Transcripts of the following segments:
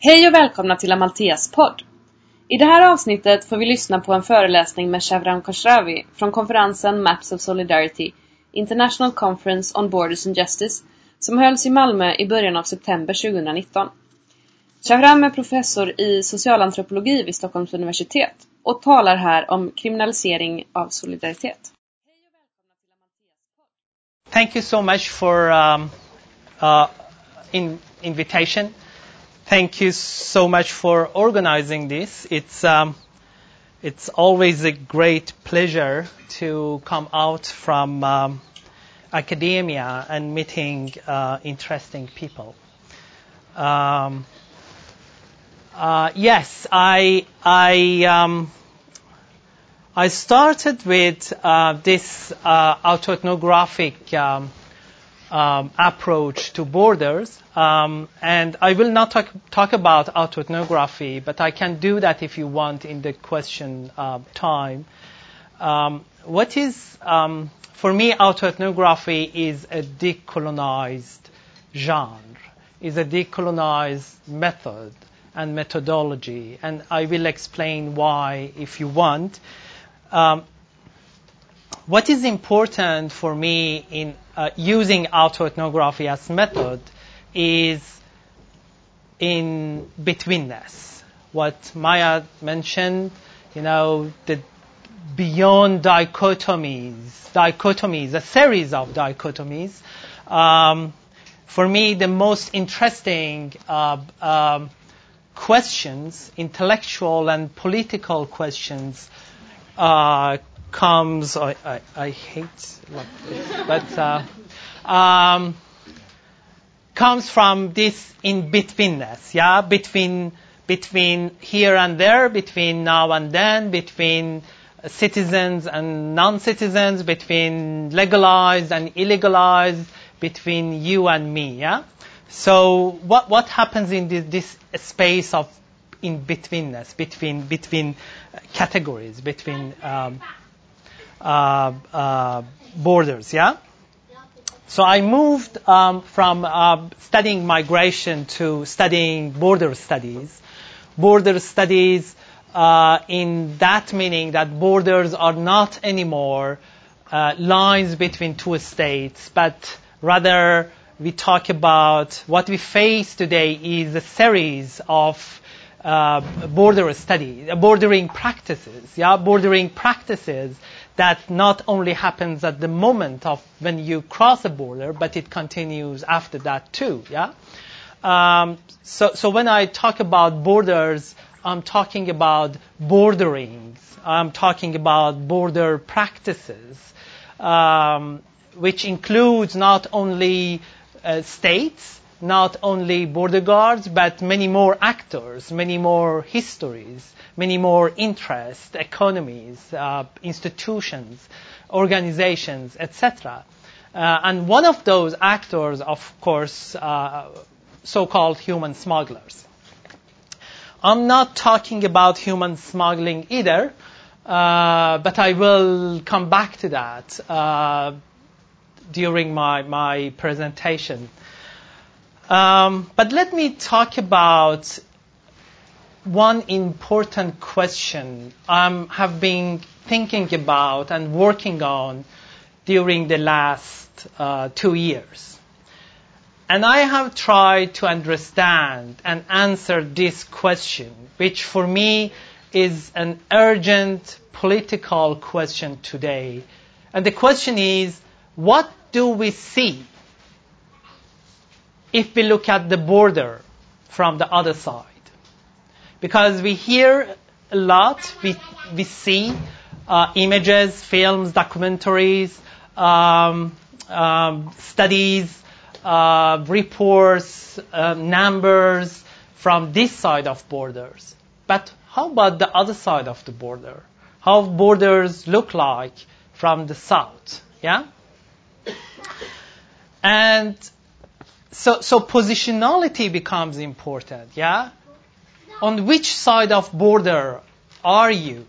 Hej och välkomna till Amaltheas podd. I det här avsnittet får vi lyssna på en föreläsning med Shavram Khosravi från konferensen Maps of Solidarity International Conference on Borders and Justice som hölls i Malmö i början av september 2019. Shavram är professor i socialantropologi vid Stockholms universitet och talar här om kriminalisering av solidaritet. Thank you so much for um, uh, in invitation. Thank you so much for organizing this. It's um, it's always a great pleasure to come out from um, academia and meeting uh, interesting people. Um, uh, yes, I I um, I started with uh, this uh, autoethnographic um, approach to borders, um, and I will not talk, talk about autoethnography, but I can do that if you want in the question uh, time. Um, what is um, for me autoethnography is a decolonized genre, is a decolonized method and methodology, and I will explain why if you want. Um, what is important for me in uh, using autoethnography as method is in betweenness. What Maya mentioned, you know, the beyond dichotomies, dichotomies, a series of dichotomies. Um, for me, the most interesting uh, um, questions, intellectual and political questions, uh, comes. I, I, I hate, but uh, um, comes from this in betweenness. Yeah, between between here and there, between now and then, between citizens and non-citizens, between legalized and illegalized, between you and me. Yeah. So what what happens in this, this space of in betweenness, between between categories, between um, borders? Yeah. So I moved um, from uh, studying migration to studying border studies. Border studies uh, in that meaning that borders are not anymore uh, lines between two states, but rather we talk about what we face today is a series of uh, border studies, bordering practices, yeah, bordering practices that not only happens at the moment of when you cross a border, but it continues after that too, yeah. Um, so, so when I talk about borders, I'm talking about borderings. I'm talking about border practices, um, which includes not only uh, states, not only border guards, but many more actors, many more histories, many more interests, economies, uh, institutions, organizations, etc. Uh, and one of those actors, of course, uh, so-called human smugglers. I'm not talking about human smuggling either, uh, but I will come back to that uh, during my, my presentation. Um, but let me talk about one important question I have been thinking about and working on during the last uh, two years. And I have tried to understand and answer this question, which for me is an urgent political question today. And the question is, what do we see if we look at the border from the other side. Because we hear a lot, we, we see uh, images, films, documentaries, um, um, studies, uh, reports, uh, numbers from this side of borders. But how about the other side of the border? How borders look like from the south? Yeah? And so, so positionality becomes important, yeah? On which side of border are you?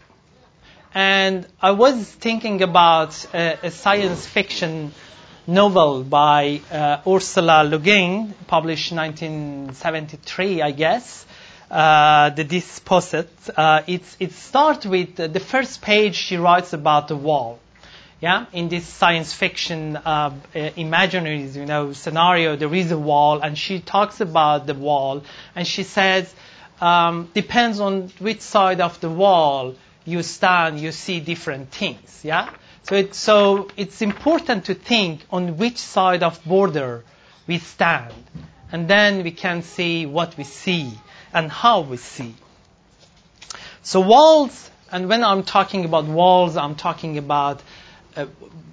And I was thinking about a, a science fiction novel by uh, Ursula Le Guin, published 1973, I guess. uh, the Dispossessed. Uh, it starts with the first page she writes about the wall. Yeah, in this science fiction uh, imaginaries, you know, scenario, there is a wall, and she talks about the wall, and she says, um, depends on which side of the wall you stand, you see different things. Yeah, so it's so it's important to think on which side of border we stand, and then we can see what we see and how we see. So walls, and when I'm talking about walls, I'm talking about uh,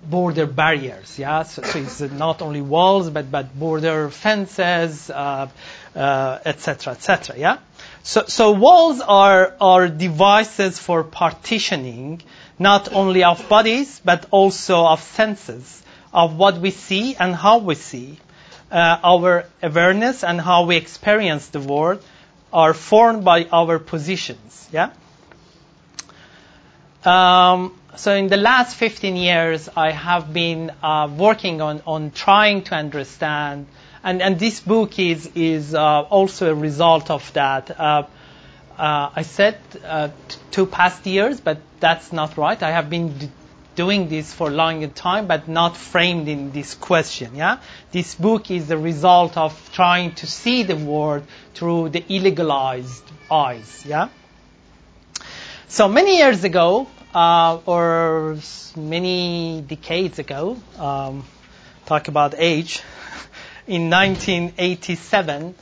border barriers. Yeah, so, so, it's not only walls, but but border fences, etc., uh, etc. Uh, et yeah. So so walls are are devices for partitioning not only of bodies but also of senses of what we see and how we see. Uh, our awareness and how we experience the world are formed by our positions. Yeah. Um, so in the last 15 years, I have been uh, working on, on trying to understand, and, and this book is, is uh, also a result of that. Uh, uh I said uh, two past years, but that's not right. I have been d- doing this for a long time, but not framed in this question. Yeah, this book is the result of trying to see the world through the illegalized eyes. Yeah. So many years ago, uh, or many decades ago, um, talk about age, in 1987,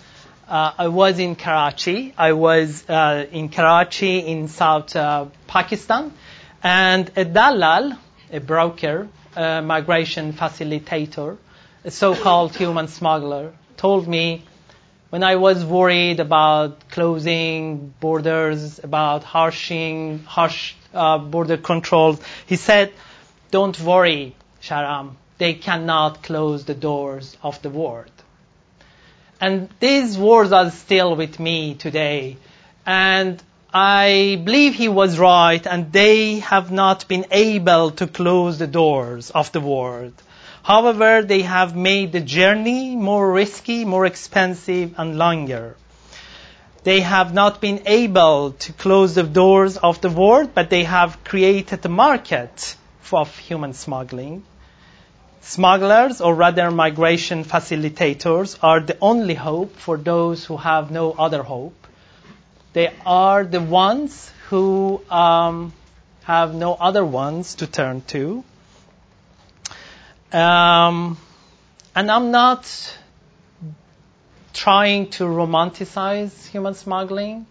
uh, I was in Karachi. I was uh, in Karachi in South uh, Pakistan, and a dalal, a broker, a migration facilitator, a so-called human smuggler, told me when I was worried about closing borders, about harshing, harsh uh, border controls, he said, "Don't worry, Shahram. They cannot close the doors of the world." And these words are still with me today. And I believe he was right, and they have not been able to close the doors of the world. However, they have made the journey more risky, more expensive, and longer. They have not been able to close the doors of the world, but they have created a market of human smuggling. Smugglers, or rather migration facilitators, are the only hope for those who have no other hope. They are the ones who um, have no other ones to turn to. Um, and I'm not trying to romanticize human smuggling.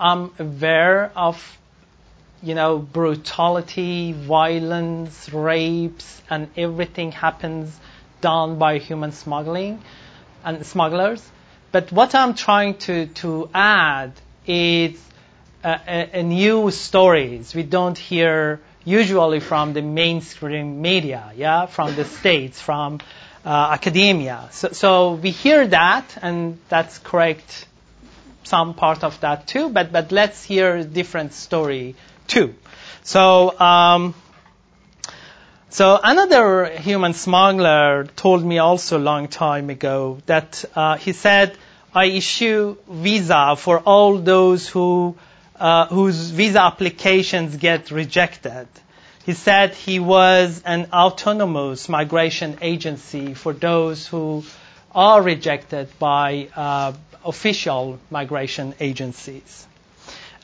I'm aware of, you know, brutality, violence, rapes, and everything happens done by human smuggling and smugglers. But what I'm trying to, to add is a, a, a new stories we don't hear usually from the mainstream media, yeah, from the states, from uh, academia. So, so, we hear that, and that's correct. Some part of that too, but but let's hear a different story too. So. Um, so another human smuggler told me also a long time ago that uh, he said I issue visa for all those who uh, whose visa applications get rejected. He said he was an autonomous migration agency for those who are rejected by uh, official migration agencies.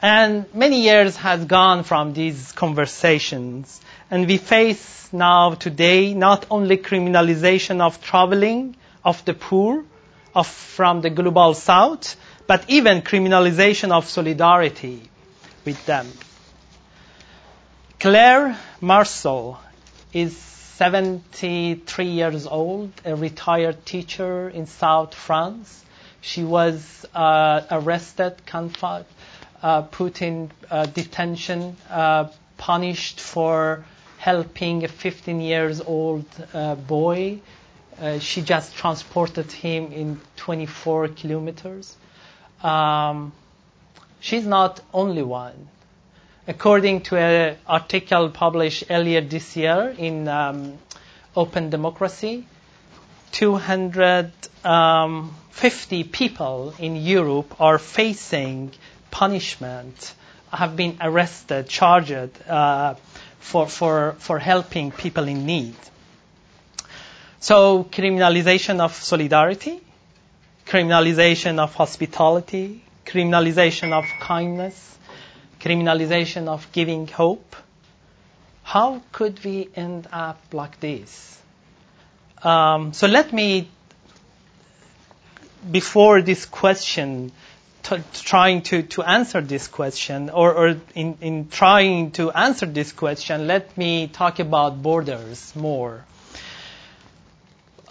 And many years has gone from these conversations, and we face now today not only criminalization of traveling of the poor, of, from the global south, but even criminalization of solidarity with them. Claire Marceau is 73 years old, a retired teacher in South France. She was uh, arrested, confined, uh, put in uh, detention, uh, punished for helping a 15 years old uh, boy uh, she just transported him in 24 kilometers. Um, she's not only one. According to an article published earlier this year in um, Open Democracy, 250 people in Europe are facing punishment, have been arrested, charged uh, for, for, for helping people in need. So, criminalization of solidarity, criminalization of hospitality, criminalization of kindness, criminalization of giving hope. How could we end up like this? Um, so let me, before this question, t- trying to, to answer this question, or, or in, in trying to answer this question, let me talk about borders more.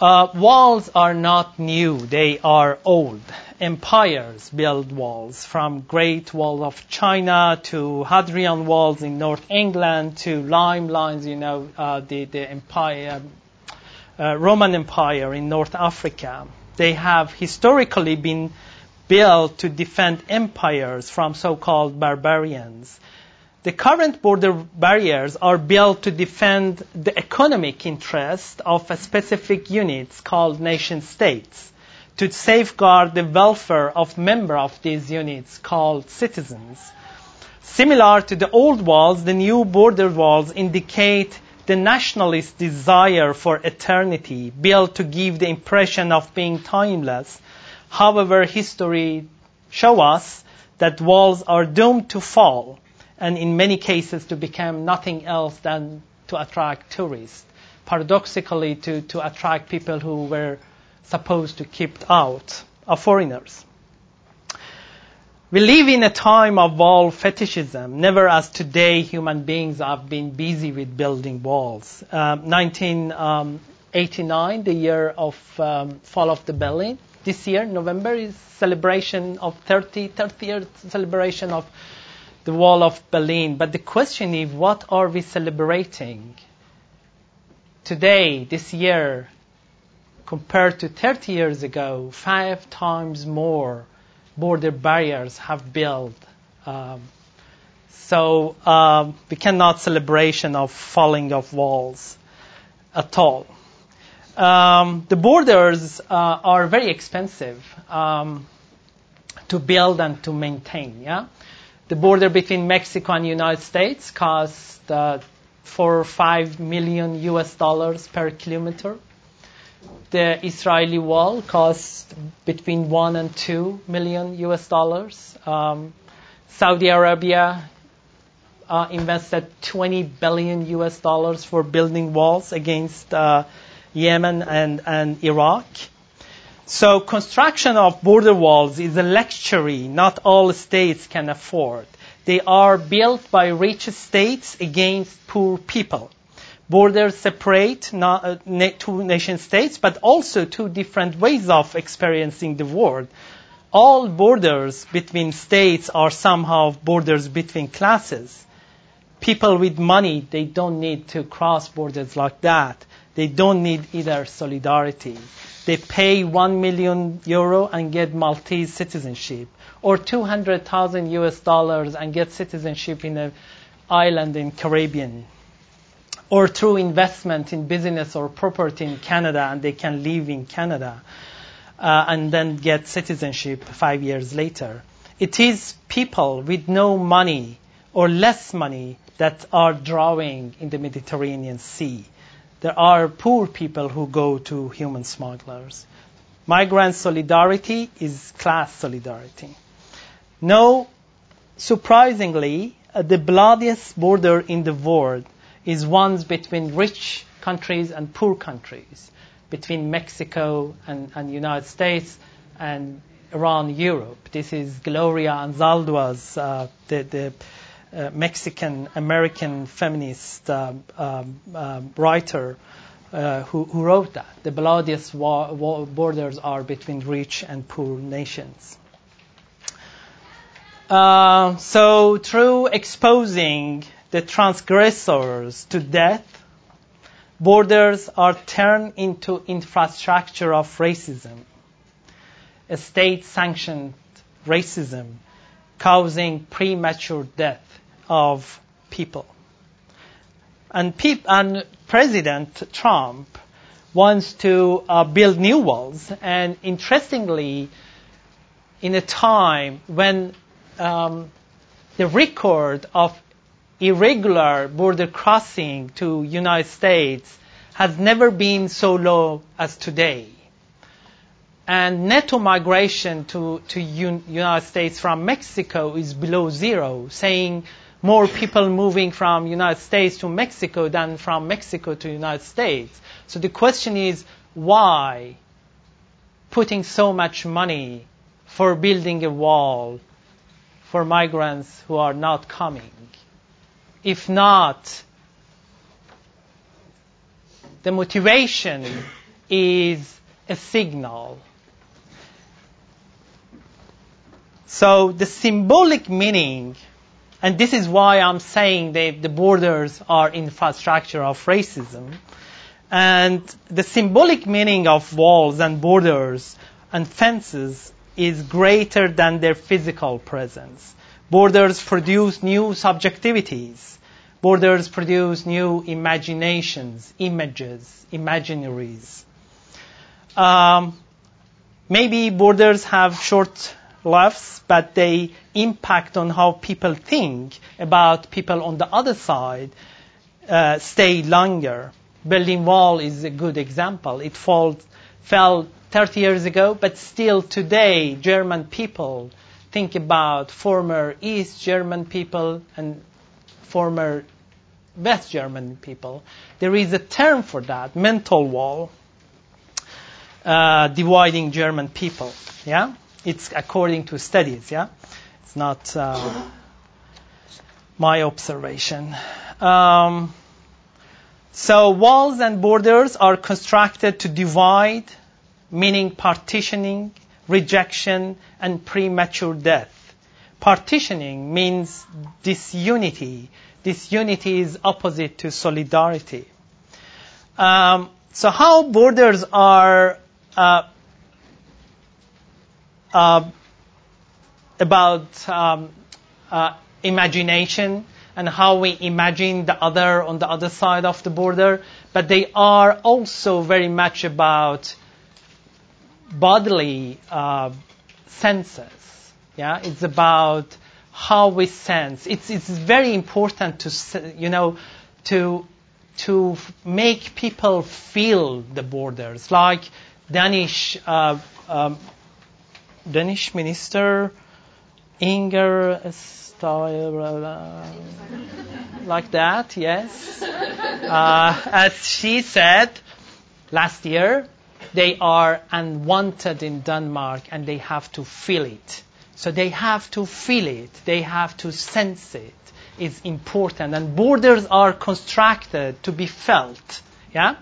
Uh, walls are not new, they are old. Empires build walls, from Great Wall of China to Hadrian walls in North England to lime lines, you know, uh, the, the empire, uh, Roman Empire in North Africa. They have historically been built to defend empires from so-called barbarians. The current border barriers are built to defend the economic interest of specific units called nation states, to safeguard the welfare of members of these units called citizens. Similar to the old walls, the new border walls indicate the nationalist desire for eternity, built to give the impression of being timeless. However, history shows us that walls are doomed to fall and in many cases to become nothing else than to attract tourists. Paradoxically, to, to attract people who were supposed to keep out of foreigners. We live in a time of wall fetishism. Never as today human beings have been busy with building walls. Um, 1989, the year of um, fall of the Berlin. This year, November, is celebration of 30, 30th celebration of the wall of Berlin. But the question is, what are we celebrating? Today, this year, compared to 30 years ago, five times more border barriers have built. Um, so um, we cannot celebration of falling of walls at all. Um, the borders uh, are very expensive um, to build and to maintain. Yeah, the border between Mexico and United States costs uh, four or five million US dollars per kilometer. The Israeli wall costs between one and two million US dollars. Um, Saudi Arabia uh, invested 20 billion US dollars for building walls against uh, Yemen and, and Iraq. So construction of border walls is a luxury not all states can afford. They are built by rich states against poor people. Borders separate not, uh, two nation states, but also two different ways of experiencing the world. All borders between states are somehow borders between classes. People with money, they don't need to cross borders like that. They don't need either solidarity. They pay 1 million euro and get Maltese citizenship, or 200,000 US dollars and get citizenship in an island in Caribbean, or through investment in business or property in Canada and they can live in Canada uh, and then get citizenship five years later. It is people with no money or less money that are drawing in the Mediterranean Sea there are poor people who go to human smugglers. Migrant solidarity is class solidarity. No, surprisingly, the bloodiest border in the world is one between rich countries and poor countries, between Mexico and, and United States and around Europe. This is Gloria Anzaldua's, uh, the, the uh, Mexican American feminist um, um, um, writer uh, who, who, wrote that. The bloodiest war, war borders are between rich and poor nations. Uh, so, through exposing the transgressors to death, borders are turned into infrastructure of racism, a state-sanctioned racism causing premature death of people. And, and President Trump wants to uh, build new walls. And interestingly, in a time when um, the record of irregular border crossing to United States has never been so low as today. And netto migration to, to Un- United States from Mexico is below zero, saying more people moving from United States to Mexico than from Mexico to United States. So the question is, why putting so much money for building a wall for migrants who are not coming? If not, the motivation is a signal. So the symbolic meaning and this is why I'm saying that the borders are infrastructure of racism. And the symbolic meaning of walls and borders and fences is greater than their physical presence. Borders produce new subjectivities. Borders produce new imaginations, images, imaginaries. Um, maybe borders have short lives, but they impact on how people think about people on the other side uh, stay longer. Berlin Wall is a good example. It fall, fell 30 years ago, but still today, German people think about former East German people and former West German people. There is a term for that, mental wall, uh, dividing German people. Yeah? It's according to studies, yeah? It's not uh, my observation. Um, so walls and borders are constructed to divide, meaning partitioning, rejection, and premature death. Partitioning means disunity. Disunity is opposite to solidarity. Um, so how borders are uh, uh, about um, uh, imagination and how we imagine the other on the other side of the border, but they are also very much about bodily uh, senses. Yeah, it's about how we sense. It's it's very important to you know to to make people feel the borders, like Danish uh, um, Danish minister Inger Støjberg, like that, yes. Uh, as she said last year, they are unwanted in Denmark and they have to feel it. So they have to feel it, they have to sense it. It's important. And borders are constructed to be felt, yeah?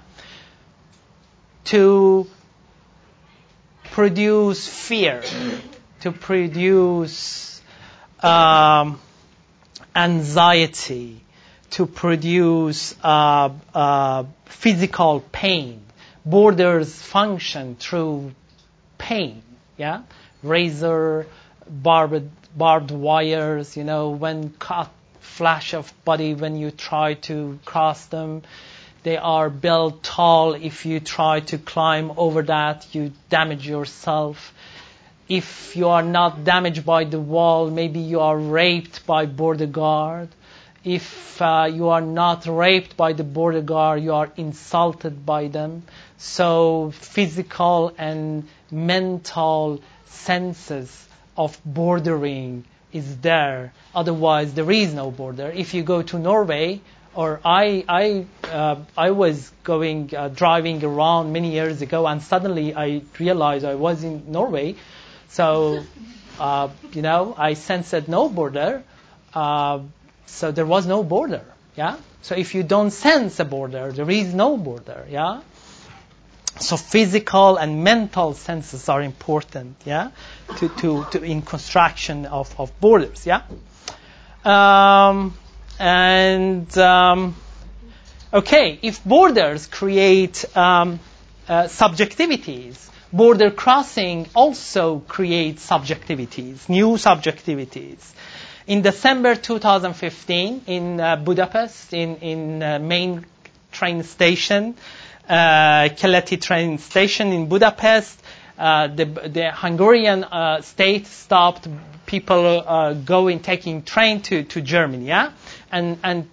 To produce fear, to produce um, anxiety, to produce uh, uh, physical pain. Borders function through pain, yeah? Razor, barbed, barbed wires, you know, when cut, flash of body when you try to cross them. They are built tall. If you try to climb over that, you damage yourself. If you are not damaged by the wall, maybe you are raped by border guard. If uh, you are not raped by the border guard, you are insulted by them. So physical and mental senses of bordering is there. Otherwise, there is no border. If you go to Norway, or I, I, uh, I was going uh, driving around many years ago, and suddenly I realized I was in Norway. So, uh, you know, I sensed no border. Uh, so there was no border. Yeah. So if you don't sense a border, there is no border. Yeah. So physical and mental senses are important. Yeah. To, to, to in construction of, of borders. Yeah. Um, and um, okay, if borders create um, uh, subjectivities, border crossing also creates subjectivities, new subjectivities. In December 2015, in uh, Budapest, in, in uh, main train station, uh, Keleti train station in Budapest. Uh, the, the Hungarian uh, state stopped people uh, going taking train to, to Germany, yeah, and and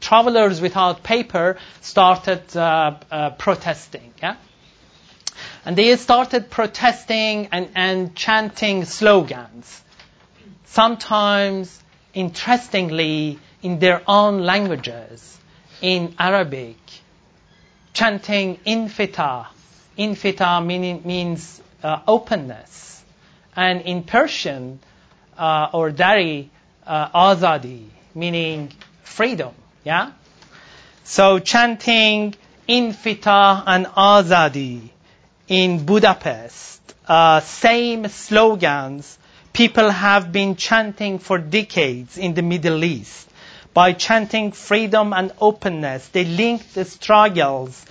travelers without paper started uh, uh, protesting, yeah, and they started protesting and, and chanting slogans, sometimes interestingly in their own languages, in Arabic, chanting infita. Infita meaning, means uh, openness. And in Persian uh, or Dari, uh, azadi, meaning freedom. Yeah? So chanting infita and azadi in Budapest, uh, same slogans people have been chanting for decades in the Middle East. By chanting freedom and openness, they linked the struggles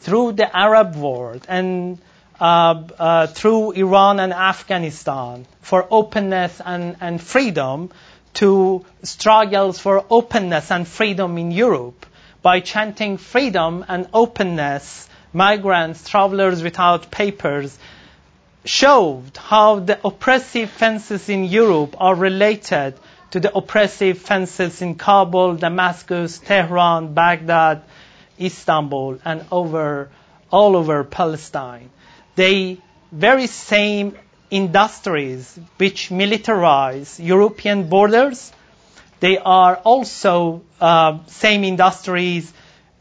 through the Arab world and uh, uh, through Iran and Afghanistan for openness and, and freedom to struggles for openness and freedom in Europe. By chanting freedom and openness, migrants, travelers without papers, showed how the oppressive fences in Europe are related to the oppressive fences in Kabul, Damascus, Tehran, Baghdad, Istanbul, and over all over Palestine. They very same industries which militarize European borders, they are also uh, same industries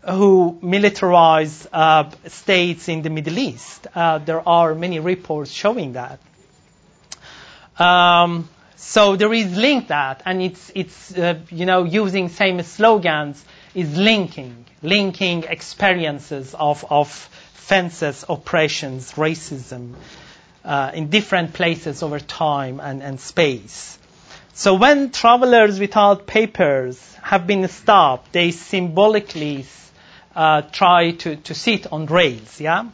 who militarize uh, states in the Middle East. Uh, there are many reports showing that. Um, so there is link that, and it's it's uh, you know using same slogans is linking linking experiences of of fences, oppressions, racism uh, in different places over time and, and space. So when travelers without papers have been stopped, they symbolically uh, try to, to sit on rails, yeah?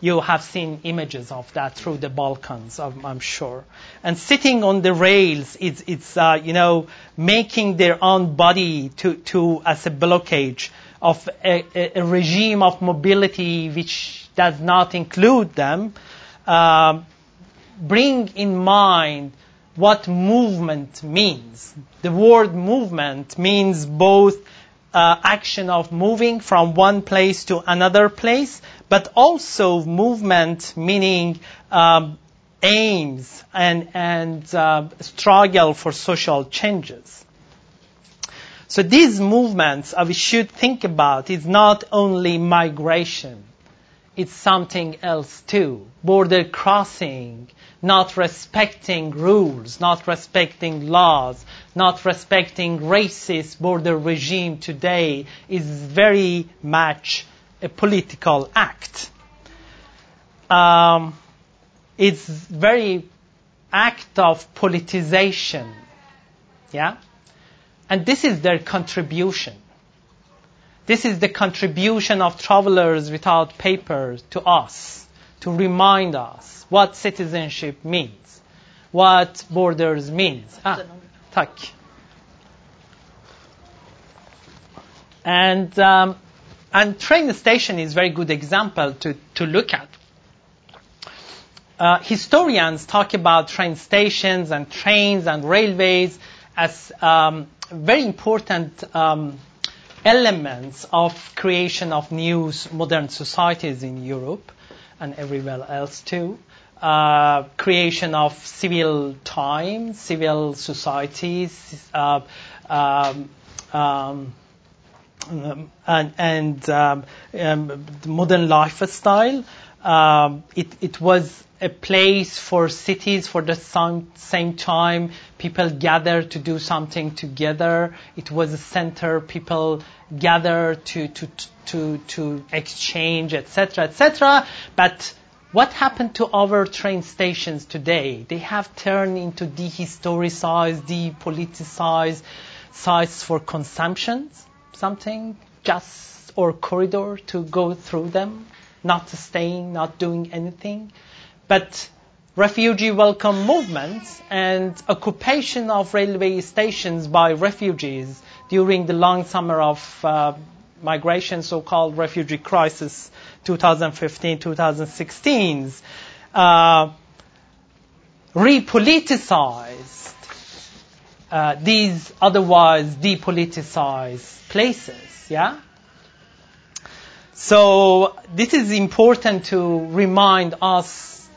You have seen images of that through the Balkans, I'm, I'm sure. And sitting on the rails, it's, it's uh, you know, making their own body to, to as a blockage of a, a, a regime of mobility which does not include them. Uh, bring in mind what movement means. The word movement means both uh, action of moving from one place to another place, but also movement meaning um, aims and, and uh, struggle for social changes. So these movements we should think about is not only migration, it's something else too. Border crossing, not respecting rules, not respecting laws, not respecting racist border regime today is very much a political act. Um, it's very act of politicization. Yeah? And this is their contribution. This is the contribution of travelers without papers to us, to remind us what citizenship means, what borders means. Ah, tack. And, um, and train station is a very good example to, to look at. Uh, historians talk about train stations and trains and railways as um, very important um, elements of creation of new modern societies in Europe and everywhere else too uh, creation of civil time, civil societies, uh, um, um, and, and um, um modern lifestyle. Um, it, it, was a place for cities for the same, same time. People gathered to do something together. It was a center. People gathered to to to to exchange, etc., etc. But what happened to our train stations today? They have turned into dehistoricized, depoliticized sites for consumption, something just or corridor to go through them, not staying, not doing anything. But refugee welcome movements and occupation of railway stations by refugees during the long summer of uh, migration, so-called refugee crisis 2015-2016, uh, repoliticized uh, these otherwise depoliticized places. Yeah. So this is important to remind us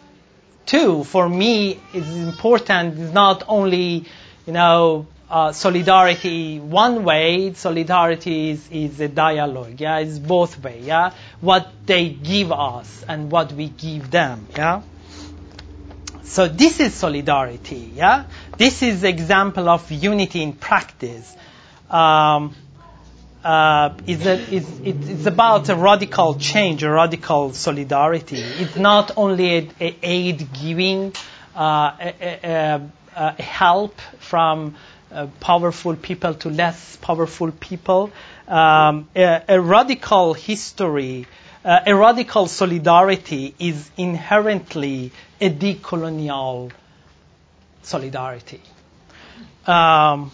too. For me, it's important. It's not only you know uh, solidarity one way. Solidarity is, is a dialogue. Yeah, it's both way. Yeah, what they give us and what we give them. Yeah. So this is solidarity. Yeah, this is example of unity in practice. Um, uh, is a, is, it's about a radical change, a radical solidarity. It's not only a, a aid giving, uh, a, a, help from uh, powerful people to less powerful people. Um, a, radical history, uh, a radical solidarity is inherently a decolonial solidarity. Um,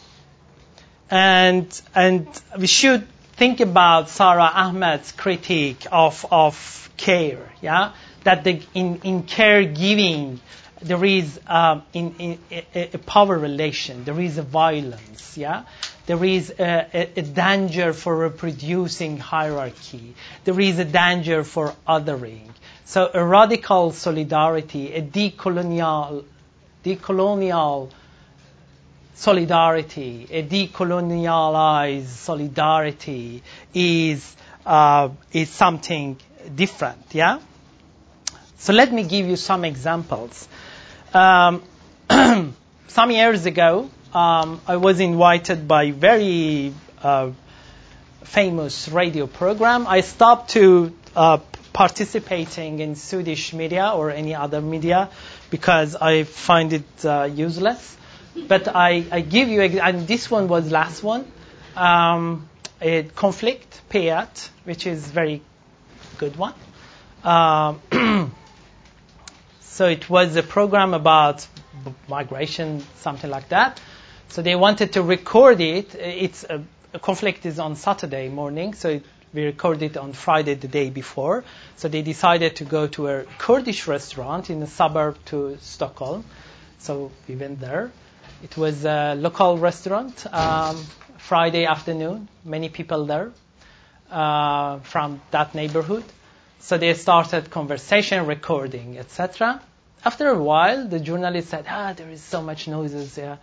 and and we should think about Sara Ahmed's critique of of care, yeah, that the, in in caregiving there is um, in, in, a, a, power relation, there is a violence, yeah, there is a, a, danger for reproducing hierarchy, there is a danger for othering. So a radical solidarity, a decolonial, decolonial solidarity, a decolonialized solidarity is, uh, is something different, yeah? So let me give you some examples. Um, some years ago, um, I was invited by very uh, famous radio program. I stopped to uh, participating in Swedish media or any other media because I find it uh, useless. But I, I give you, and this one was last one, um, a Konflikt, P1, which is very good one. Um, so it was a program about migration, something like that. So they wanted to record it. It's a, a Konflikt is on Saturday morning, so it, we recorded on Friday the day before. So they decided to go to a Kurdish restaurant in a suburb to Stockholm. So we went there. It was a local restaurant, um, Friday afternoon, many people there uh, from that neighborhood. So they started conversation, recording, etc. After a while, the journalist said, "Ah, there is so much noises. Yeah.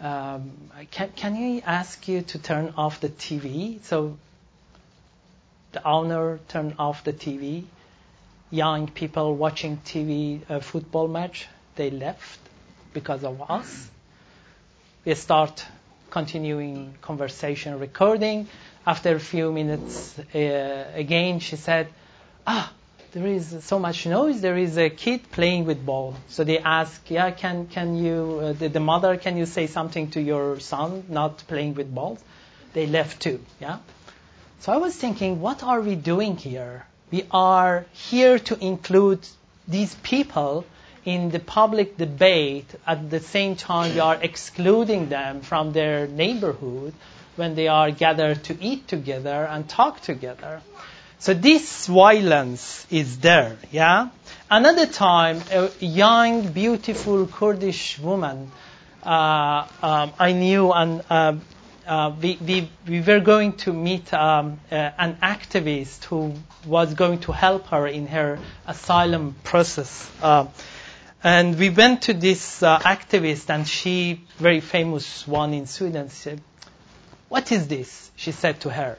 Um, can, can ask you to turn off the TV?" So the owner turned off the TV. Young people watching TV, a football match, they left because of us we start continuing conversation recording. After a few minutes, uh, again, she said, ah, there is so much noise. There is a kid playing with ball. So they ask, yeah, can, can you, uh, the, the mother, can you say something to your son not playing with balls? They left too, yeah? So I was thinking, what are we doing here? We are here to include these people in the public debate, at the same time, we are excluding them from their neighborhood when they are gathered to eat together and talk together. So this violence is there, yeah? Another time, a young, beautiful Kurdish woman uh, um, I knew, and uh, uh, we, we, we, were going to meet um, uh, an activist who was going to help her in her asylum process. Uh, and we went to this uh, activist, and she, very famous one in Sweden, said, What is this? She said to her,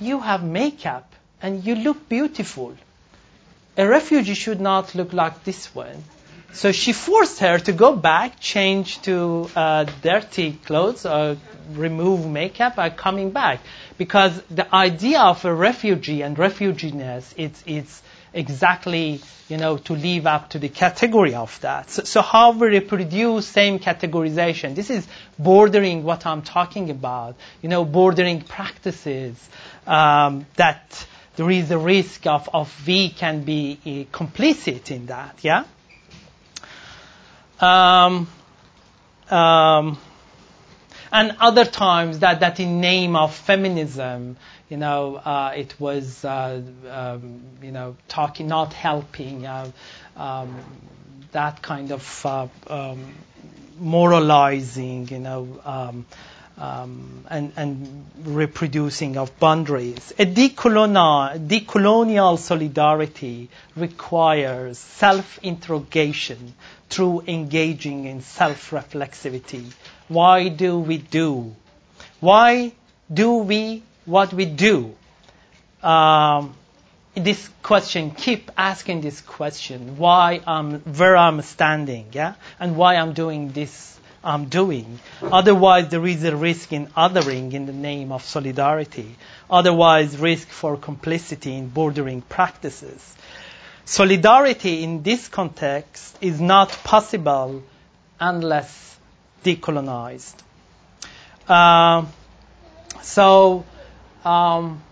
You have makeup and you look beautiful. A refugee should not look like this one. So she forced her to go back, change to uh, dirty clothes, or remove makeup, and coming back. Because the idea of a refugee and refuginess, it's, it's exactly, you know, to live up to the category of that. So, so how we reproduce same categorization. This is bordering what I'm talking about, you know, bordering practices um, that there is a risk of, of we can be uh, complicit in that, yeah? Um, um, And other times that, that in name of feminism, you know, uh, it was, uh, um, you know, talking, not helping, uh, um, that kind of uh, um, moralizing, you know, um, um, and, and, reproducing of boundaries. A decolonial, decolonial solidarity requires self-interrogation through engaging in self-reflexivity. Why do we do? Why do we what we do? Um, this question, keep asking this question, why I'm, where I'm standing, yeah, and why I'm doing this I'm doing. Otherwise, there is a risk in othering in the name of solidarity. Otherwise, risk for complicity in bordering practices. Solidarity in this context is not possible unless decolonized. Uh, so, um,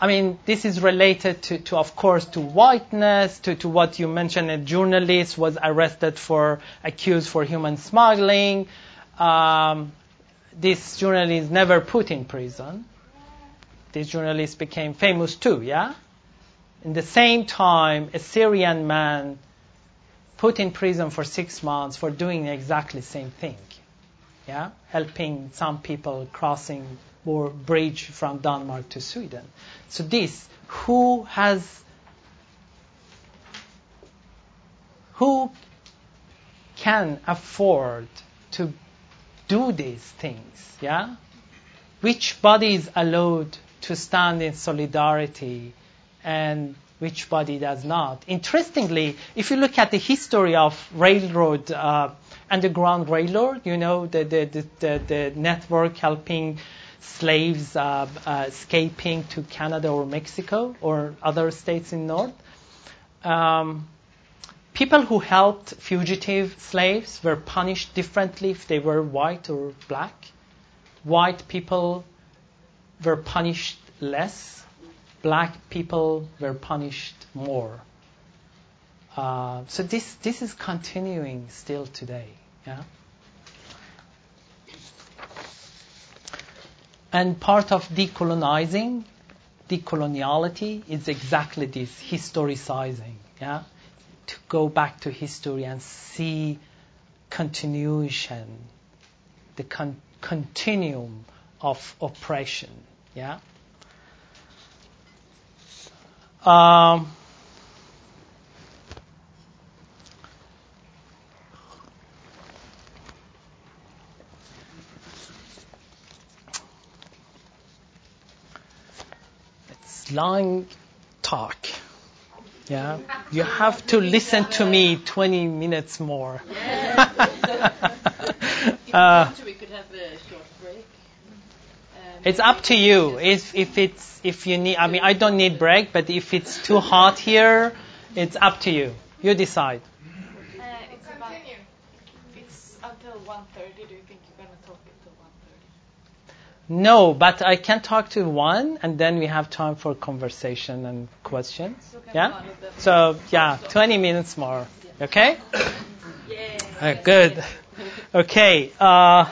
I mean, this is related to, to, of course, to whiteness, to, to what you mentioned. A journalist was arrested for, accused for human smuggling. Um, this journalist never put in prison. This journalist became famous too, yeah? In the same time, a Syrian man put in prison for six months for doing exactly the same thing, yeah? Helping some people crossing or bridge from Denmark to Sweden. So this, who has, who can afford to do these things? Yeah, which body is allowed to stand in solidarity, and which body does not? Interestingly, if you look at the history of railroad. Uh, underground railroad, you know, the, the, the, the, network helping slaves uh, uh, escaping to Canada or Mexico or other states in North. Um, people who helped fugitive slaves were punished differently if they were white or black. White people were punished less. Black people were punished more. Uh, so this this is continuing still today. Yeah. And part of decolonizing, decoloniality, is exactly this historicizing. Yeah? To go back to history and see continuation, the con- continuum of oppression. Yeah? Um, long talk. Yeah, you have to listen to me 20 minutes more. uh, it's up to you. If if it's if you need, I mean, I don't need break, but if it's too hot here, it's up to you. You decide. Uh, it's about. It's until 1:30. Do you think you're gonna talk until 1:30? No, but I can talk to one, and then we have time for conversation and questions. Yeah. So yeah, 20 minutes more. Okay. Uh, good. Okay. Uh,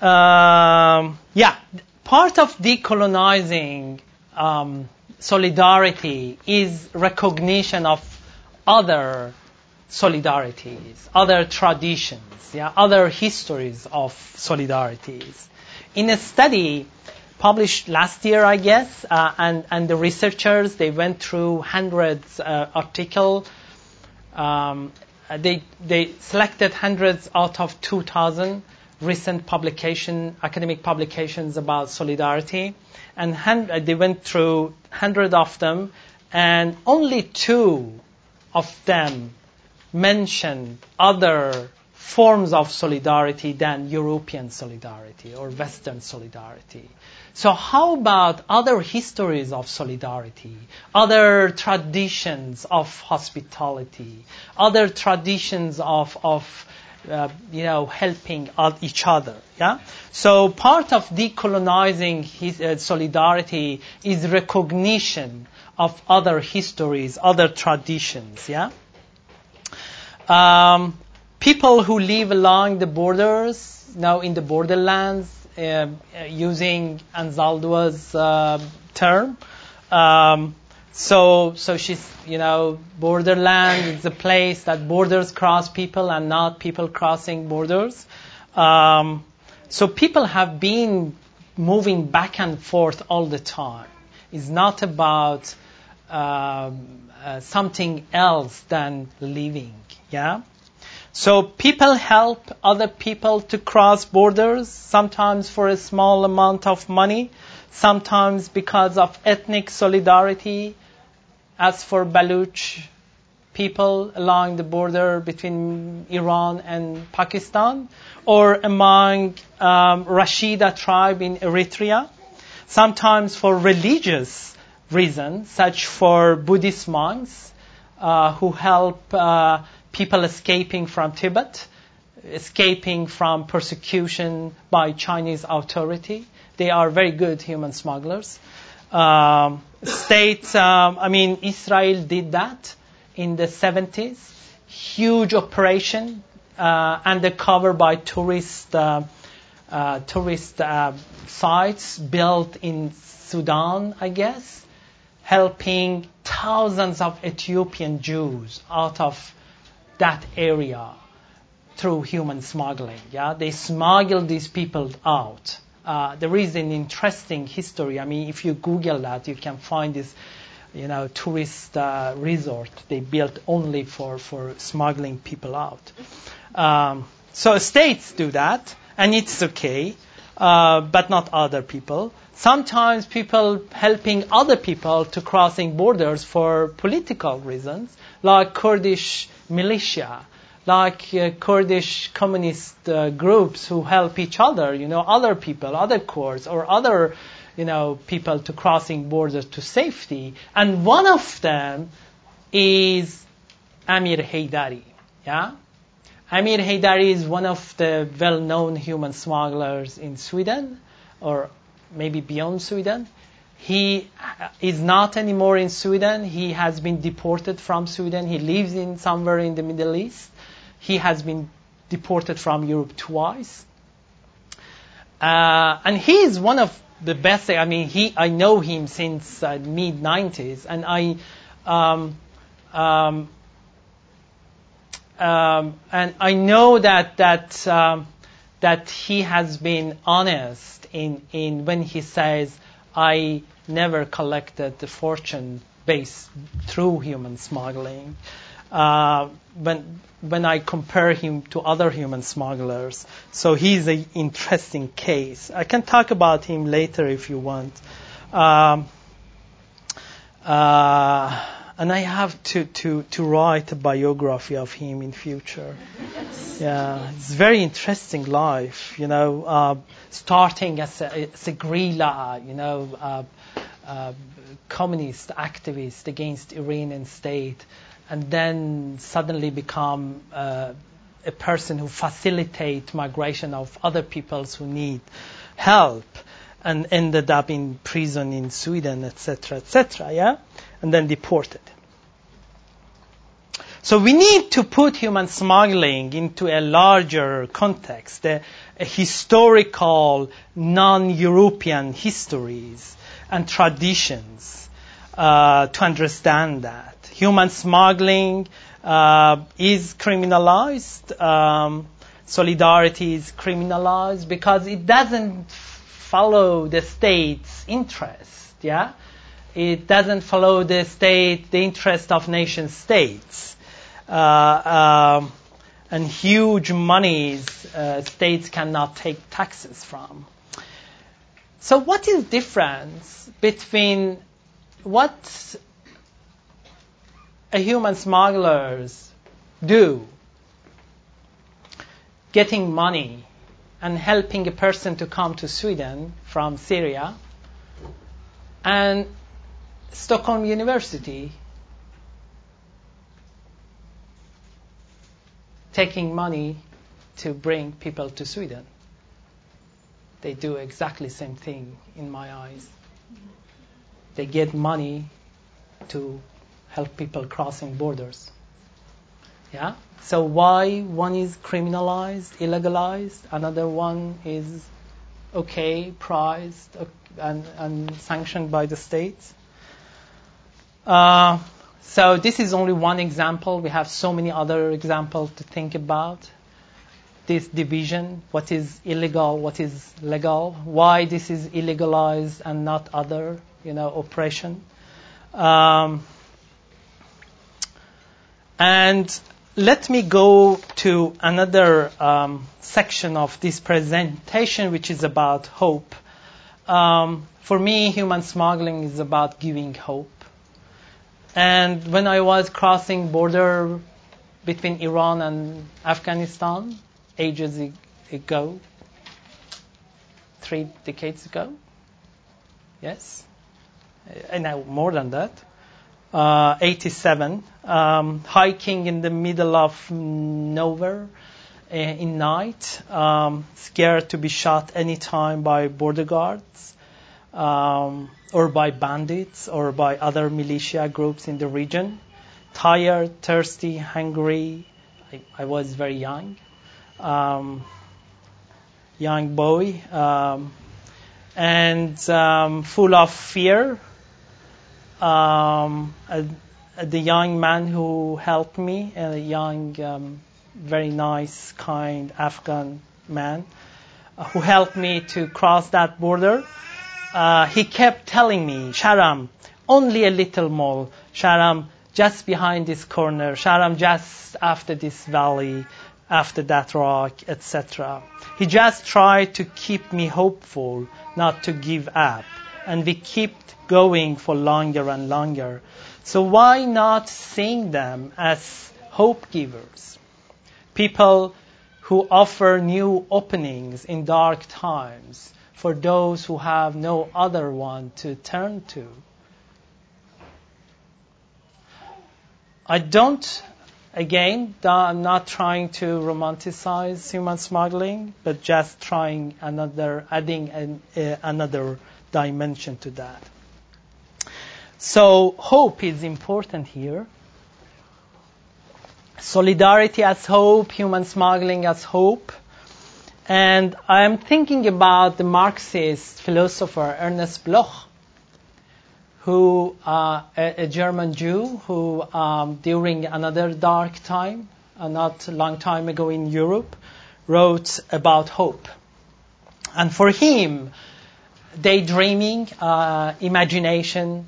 um, yeah. Part of decolonizing um, solidarity is recognition of other solidarities, other traditions, yeah, other histories of solidarities. In a study published last year, I guess, uh, and, and the researchers, they went through hundreds uh, articles. Um, they, they selected hundreds out of 2,000 recent publication, academic publications about solidarity, and uh, they went through hundred of them, and only two of them mention other forms of solidarity than European solidarity or Western solidarity. So how about other histories of solidarity, other traditions of hospitality, other traditions of, of uh, you know, helping each other. Yeah. So part of decolonizing his, uh, solidarity is recognition of other histories, other traditions. Yeah. Um, people who live along the borders, now in the borderlands, uh, uh, using Anzaldua's uh, term. Um, so, so she's, you know, borderland is a place that borders cross people and not people crossing borders. Um, so people have been moving back and forth all the time. It's not about um, uh, something else than living. Yeah. So people help other people to cross borders, sometimes for a small amount of money, sometimes because of ethnic solidarity, as for Baluch people along the border between Iran and Pakistan, or among um, Rashaida tribe in Eritrea, sometimes for religious reasons, such for Buddhist monks uh, who help uh, people escaping from Tibet, escaping from persecution by Chinese authority. They are very good human smugglers. Um, states, um, I mean, Israel did that in the 70s. Huge operation uh, undercover by tourist uh, uh, tourist uh, sites built in Sudan, I guess, helping thousands of Ethiopian Jews out of that area through human smuggling. Yeah, they smuggle these people out. Uh, there is an interesting history. I mean, if you Google that, you can find this, you know, tourist uh, resort they built only for, for smuggling people out. Um, so states do that, and it's okay, uh, but not other people. Sometimes people helping other people to crossing borders for political reasons, like Kurdish militia like uh, Kurdish communist uh, groups who help each other, you know, other people, other Kurds, or other, you know, people to crossing borders to safety. And one of them is Amir Heidari. Yeah? Amir Heidari is one of the well-known human smugglers in Sweden, or maybe beyond Sweden. He is not anymore in Sweden. He has been deported from Sweden. He lives in somewhere in the Middle East. He has been deported from Europe twice. Uh, and he is one of the best. I mean, he, I know him since uh, mid 90s, and I, um, um, um, and I know that that um, that he has been honest in in when he says, "I never collected the fortune based through human smuggling." Uh, when when I compare him to other human smugglers. So he's an interesting case. I can talk about him later if you want. Um, uh, and I have to, to, to write a biography of him in future. Yeah, it's very interesting life, you know, uh, starting as a, as a guerrilla, you know, uh, uh, communist activist against Iranian state, and then suddenly become uh, a person who facilitates migration of other peoples who need help and ended up in prison in Sweden, etc., etc., yeah? And then deported. So we need to put human smuggling into a larger context, a, a historical, non-European histories and traditions uh, to understand that human smuggling uh, is criminalized. Um, solidarity is criminalized because it doesn't follow the state's interest. Yeah, it doesn't follow the state, the interest of nation states. Uh, um, and huge monies uh, states cannot take taxes from. So, what is difference between what a human smugglers do, getting money and helping a person to come to Sweden from Syria, and Stockholm University taking money to bring people to Sweden. They do exactly the same thing in my eyes. They get money to help people crossing borders. Yeah? So why one is criminalized, illegalized, another one is okay, prized, and, and sanctioned by the states? Uh, so this is only one example. We have so many other examples to think about. This division, what is illegal, what is legal, why this is illegalized and not other, you know, oppression. Um, and let me go to another um, section of this presentation, which is about hope. Um, for me, human smuggling is about giving hope. And when I was crossing border between Iran and Afghanistan ages ago, three decades ago, yes, and now more than that, uh, 87, um, hiking in the middle of nowhere uh, in night, um, scared to be shot anytime by border guards um, or by bandits or by other militia groups in the region. Tired, thirsty, hungry. I, I was very young, um, young boy, um, and um, full of fear um, the young man who helped me, a young, um, very nice, kind Afghan man uh, who helped me to cross that border. Uh, he kept telling me, Shahram, only a little more. Shahram, just behind this corner. Shahram, just after this valley, after that rock, etc. He just tried to keep me hopeful, not to give up. And we kept going for longer and longer. So why not seeing them as hope givers? People who offer new openings in dark times for those who have no other one to turn to. I don't, again, I'm not trying to romanticize human smuggling, but just trying another, adding an, uh, another dimension to that. So hope is important here. Solidarity as hope, human smuggling as hope. And I'm thinking about the Marxist philosopher Ernst Bloch, who, uh, a, a, German Jew, who um, during another dark time, uh, not a long time ago in Europe, wrote about hope. And for him, daydreaming, uh, imagination,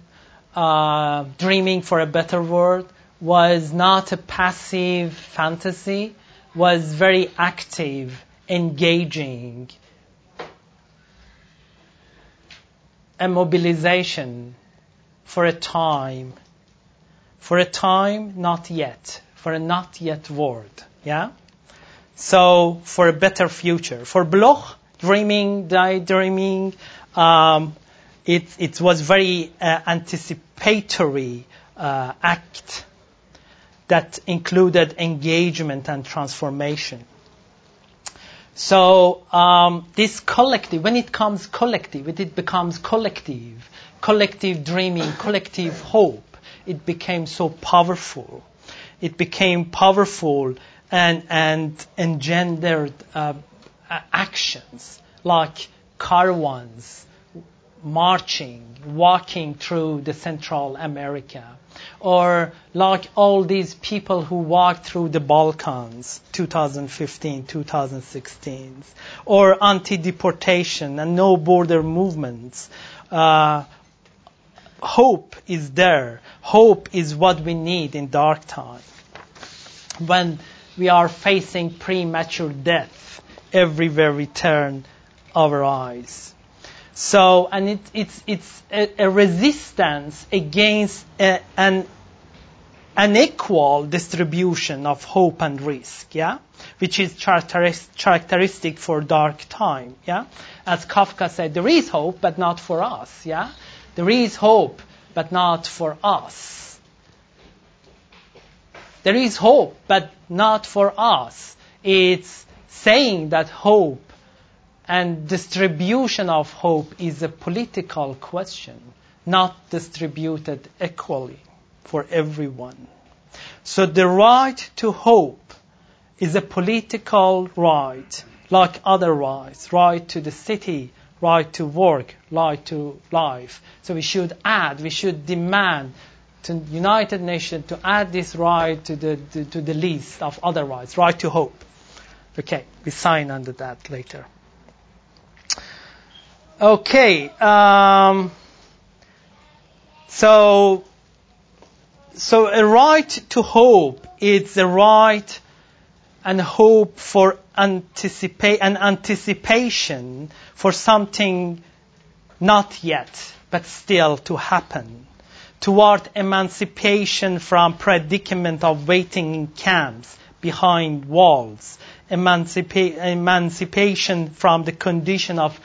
uh, dreaming for a better world was not a passive fantasy, was very active, engaging, a mobilization for a time, for a time not yet, for a not yet world. Yeah? So, for a better future. For Bloch, dreaming, daydreaming, um, it, it was very uh, anticipatory uh, act that included engagement and transformation. So um, this collective, when it comes collective, it becomes collective, collective dreaming, collective hope. It became so powerful. It became powerful and and engendered uh, actions like caravans, marching, walking through the Central America, or like all these people who walked through the Balkans 2015, 2016, or anti-deportation and no border movements. Uh, hope is there. Hope is what we need in dark time. When we are facing premature death everywhere we turn our eyes. So, and it, it's, it's a, a, resistance against a, an equal distribution of hope and risk, yeah? Which is characteristic for dark time, yeah? As Kafka said, there is hope, but not for us, yeah? There is hope, but not for us. There is hope, but not for us. It's saying that hope and distribution of hope is a political question, not distributed equally for everyone. So the right to hope is a political right, like other rights, right to the city, right to work, right to life. So we should add, we should demand to United Nations to add this right to the, to, to the list of other rights, right to hope. Okay, we sign under that later. Okay, um, so so a right to hope is a right and hope for anticipate an anticipation for something not yet but still to happen toward emancipation from predicament of waiting in camps behind walls emancipa- emancipation from the condition of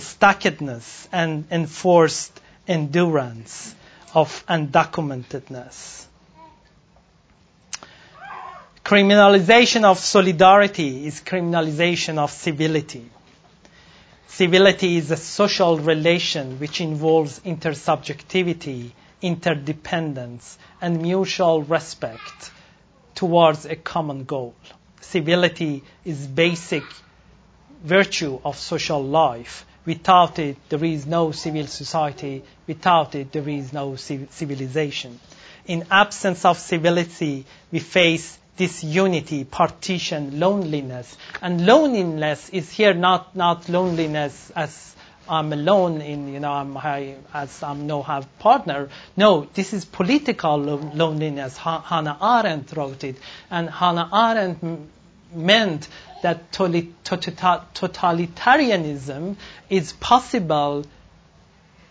stuckedness and enforced endurance of undocumentedness. Criminalization of solidarity is criminalization of civility. Civility is a social relation which involves intersubjectivity, interdependence, and mutual respect towards a common goal. Civility is basic virtue of social life Without it, there is no civil society. Without it, there is no civilization. In absence of civility, we face disunity, partition, loneliness. And loneliness is here not, not loneliness as I'm alone in, you know, I'm high, as I'm no have partner. No, this is political loneliness. Hannah Arendt wrote it. And Hannah Arendt meant that totalitarianism is possible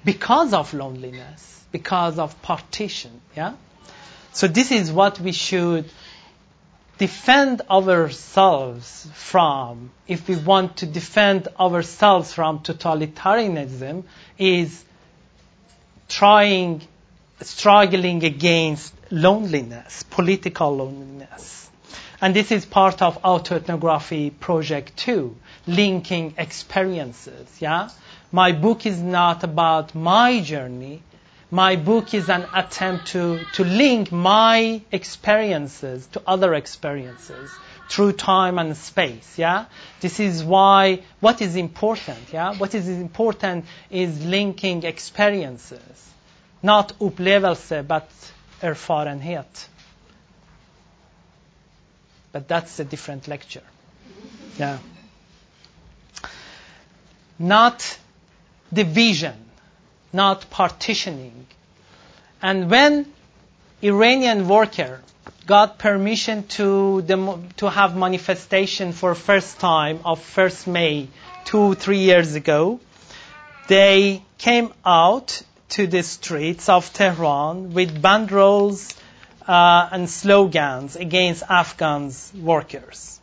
because of loneliness, because of partition. Yeah? So this is what we should defend ourselves from if we want to defend ourselves from totalitarianism is trying struggling against loneliness political loneliness and this is part of autoethnography project too, linking experiences, yeah? My book is not about my journey. My book is an attempt to, to link my experiences to other experiences through time and space, yeah? This is why, what is important, yeah? What is important is linking experiences. Not upplevelse, but erfarenhet. But that's a different lecture. Yeah. Not division, not partitioning. And when Iranian worker got permission to, to have manifestation for first time of 1st May two, three years ago, they came out to the streets of Tehran with banderoles uh, and slogans against Afghans workers.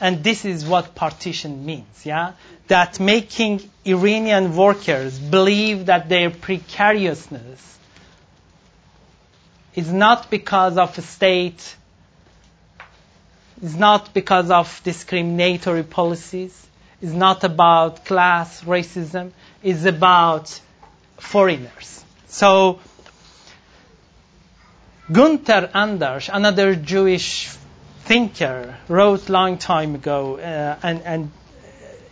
And this is what partition means, yeah? That making Iranian workers believe that their precariousness is not because of a state, is not because of discriminatory policies, is not about class racism, is about foreigners. So Gunther Anders, another Jewish thinker, wrote long time ago, uh, and, and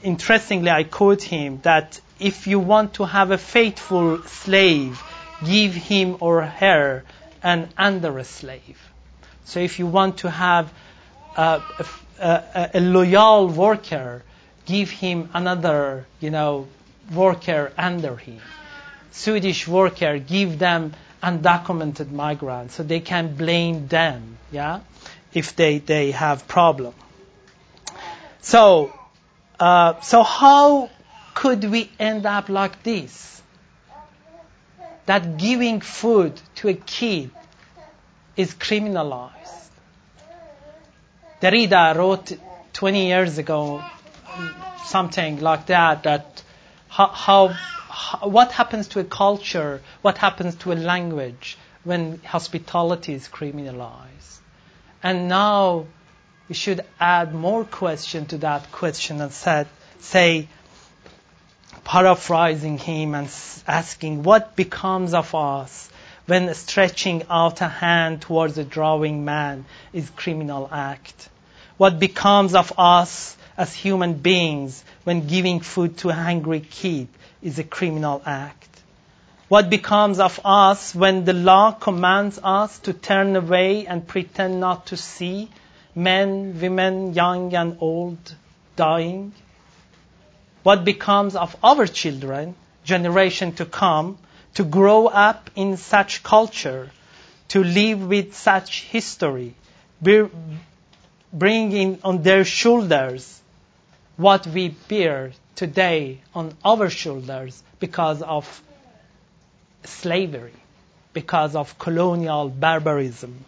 interestingly, I quote him that if you want to have a faithful slave, give him or her an under slave. So if you want to have a, a, a, loyal worker, give him another, you know, worker under him. Swedish worker, give them undocumented migrants, so they can blame them, yeah, if they, they have problem. So, uh, so how could we end up like this? That giving food to a kid is criminalized. Derrida wrote 20 years ago something like that, that how, how what happens to a culture, what happens to a language when hospitality is criminalized. And now we should add more question to that question and said, say, paraphrasing him and asking what becomes of us when stretching out a hand towards a drowning man is criminal act? What becomes of us as human beings when giving food to a hungry kid is a criminal act? What becomes of us when the law commands us to turn away and pretend not to see men, women, young and old dying? What becomes of our children, generation to come, to grow up in such culture, to live with such history, bringing on their shoulders what we bear today on our shoulders because of slavery, because of colonial barbarism.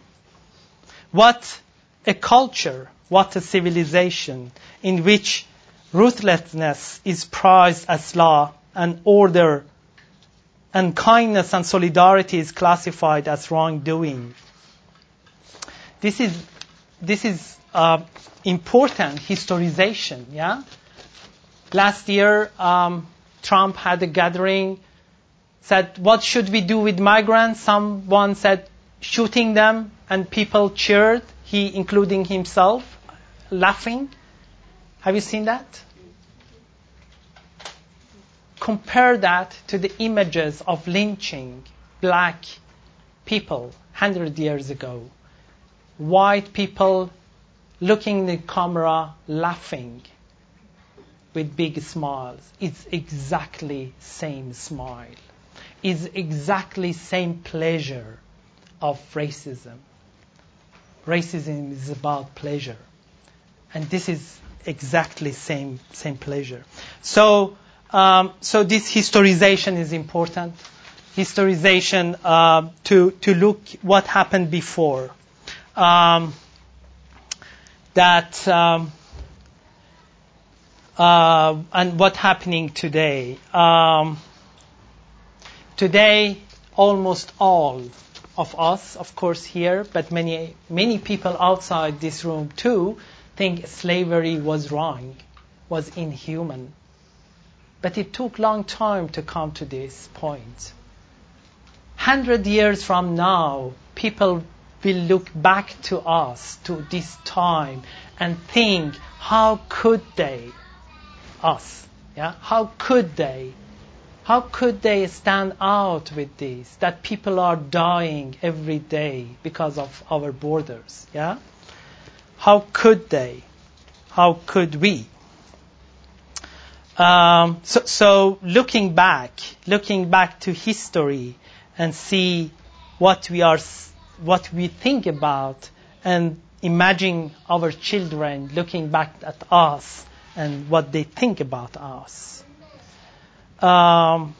What a culture, what a civilization in which ruthlessness is prized as law and order and kindness and solidarity is classified as wrongdoing. This is, this is uh, important historization, yeah? Last year, um, Trump had a gathering, said, what should we do with migrants? Someone said, shooting them, and people cheered, he including himself, laughing. Have you seen that? compare that to the images of lynching black people 100 years ago. White people looking in the camera, laughing with big smiles. It's exactly same smile. It's exactly same pleasure of racism. Racism is about pleasure. And this is exactly same same pleasure. So um, so this historization is important. Historization uh, to to look what happened before. Um, that um, uh, and what's happening today. Um, today, almost all of us, of course, here, but many many people outside this room too, think slavery was wrong, was inhuman but it took long time to come to this point. Hundred years from now, people will look back to us, to this time, and think, how could they, us, yeah, how could they, how could they stand out with this, that people are dying every day because of our borders, yeah? How could they? How could we? Um, so, so looking back, looking back to history and see what we are, what we think about, and imagine our children looking back at us and what they think about us. Um,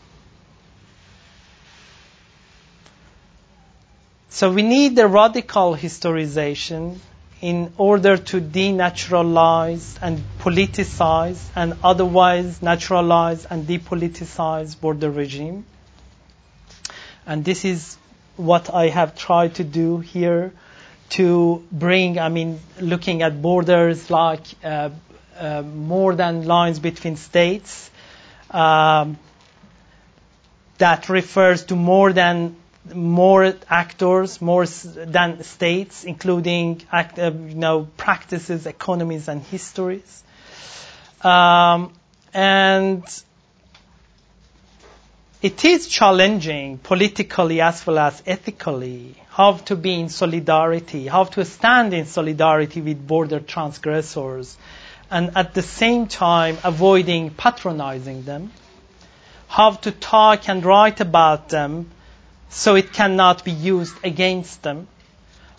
so we need the radical historization in order to denaturalize and politicize and otherwise naturalize and depoliticize border regime. And this is what I have tried to do here to bring, I mean, looking at borders like uh, uh, more than lines between states. Um, that refers to more than more actors, more than states, including act, uh, you know, practices, economies, and histories. Um, and it is challenging politically as well as ethically how to be in solidarity, how to stand in solidarity with border transgressors, and at the same time avoiding patronizing them, how to talk and write about them so it cannot be used against them,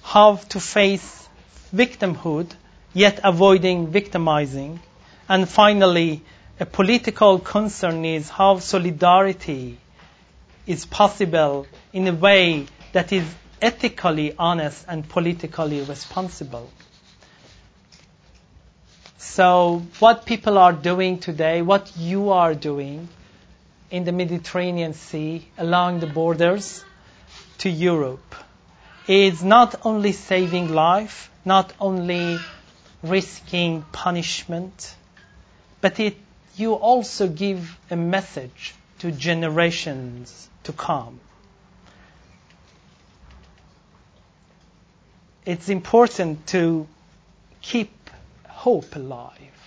how to face victimhood yet avoiding victimizing, and finally, a political concern is how solidarity is possible in a way that is ethically honest and politically responsible. So, what people are doing today, what you are doing in the Mediterranean Sea along the borders, to Europe is not only saving life, not only risking punishment, but it, you also give a message to generations to come. it's important to keep hope alive.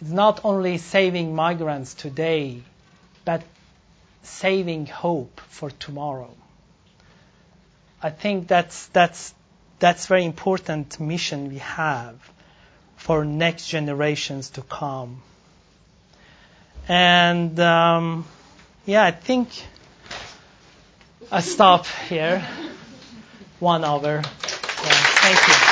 It's not only saving migrants today, but saving hope for tomorrow. I think that's that's that's very important mission we have for next generations to come. And um, yeah, I think I stop here. One hour. Yeah, thank you.